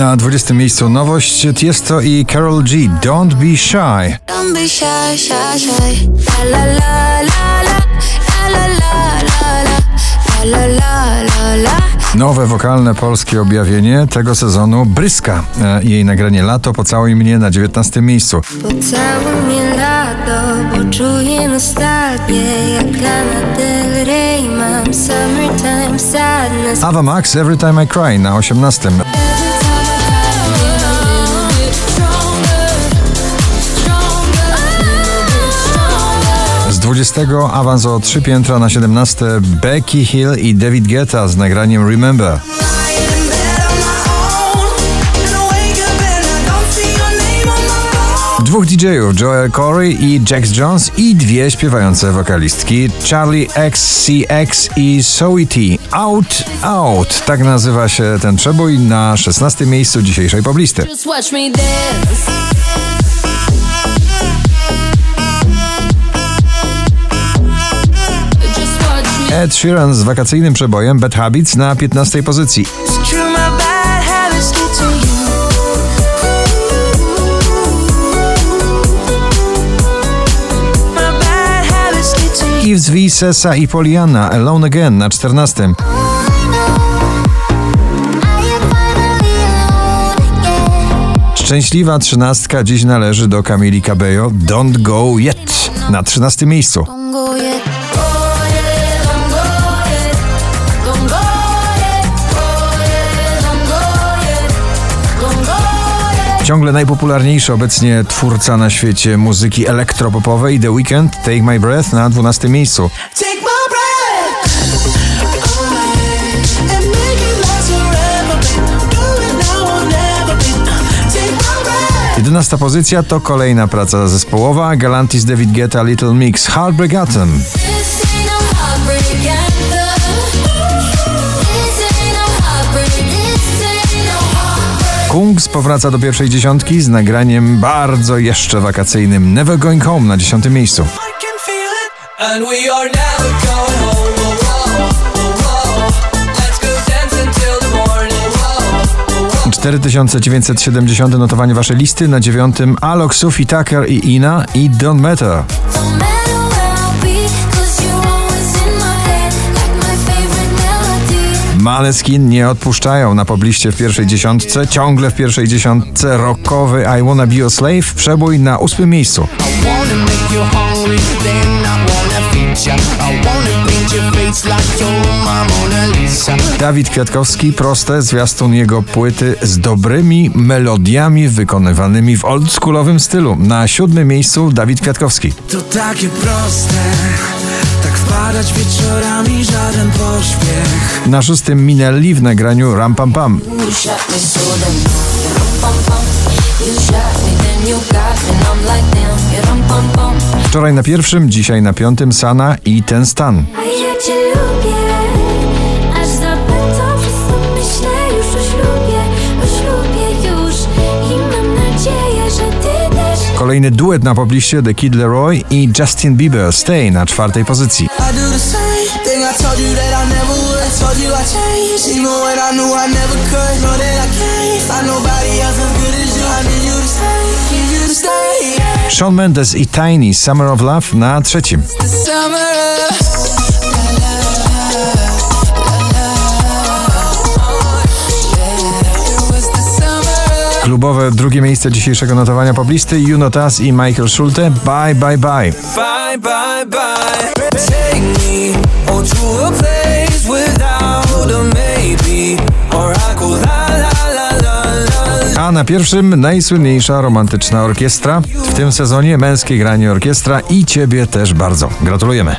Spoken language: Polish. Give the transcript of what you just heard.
Na 20 miejscu nowość Tiesto i Carol G. Don't be shy. Don't be shy, shy, shy. La la la. Nowe wokalne polskie objawienie tego sezonu Bryska. E, Jej nagranie Lato pocałuj mnie na 19 miejscu. Pocałuj mnie lato, bo czuję nostalgię Jak Lana Del Rey mam summertime sadness Ava Max Every Time I Cry na 18. 20 awans o 3 piętra na 17 Becky Hill i David Guetta z nagraniem Remember. Dwóch DJ-ów, Joel Corey i Jax Jones i dwie śpiewające wokalistki, Charlie XCX i Zoe T. Out, Out. Tak nazywa się ten przebój na 16 miejscu dzisiejszej poblisty. Ed Sheeran z wakacyjnym przebojem Bad Habits na 15 pozycji. Yves V, Sessa i Poliana Alone Again na 14. Szczęśliwa trzynastka dziś należy do Camili Cabello Don't Go Yet na 13 miejscu. Ciągle najpopularniejszy obecnie twórca na świecie muzyki elektropopowej The Weeknd Take My Breath na 12 miejscu. 11 pozycja to kolejna praca zespołowa Galantis David Guetta Little Mix Heartbreak Anthem. Kungs powraca do pierwszej dziesiątki z nagraniem bardzo jeszcze wakacyjnym Never Going Home na 10 miejscu. Oh. 4970 notowanie waszej listy na dziewiątym Alok, Sophie Tucker i Ina i Don't Matter. Maleskin nie odpuszczają na pobliście w pierwszej dziesiątce, ciągle w pierwszej dziesiątce rockowy I Wanna Be Your Slave, przebój na ósmym miejscu. Dawid Kwiatkowski, proste, zwiastun jego płyty z dobrymi melodiami wykonywanymi w oldschoolowym stylu. Na siódmym miejscu Dawid Kwiatkowski. To takie proste, wpadać wieczorami, żaden pośpiech. Na szóstym Minelli w nagraniu Ram Pam Pam. Wczoraj na pierwszym, dzisiaj na piątym Sana i ten stan. Kolejny duet na pobliście The Kid Leroy i Justin Bieber. Stay na czwartej pozycji. I do the same thing I told you that Klubowe drugie miejsce dzisiejszego notowania poblisty Juno Tas i Michael Schulte Bye Bye Bye. Bye, bye, bye. Take me to a place without a maybe. Or I go la la la la la. A na pierwszym najsłynniejsza romantyczna orkiestra. W tym sezonie męskie granie orkiestra i ciebie też bardzo. Gratulujemy.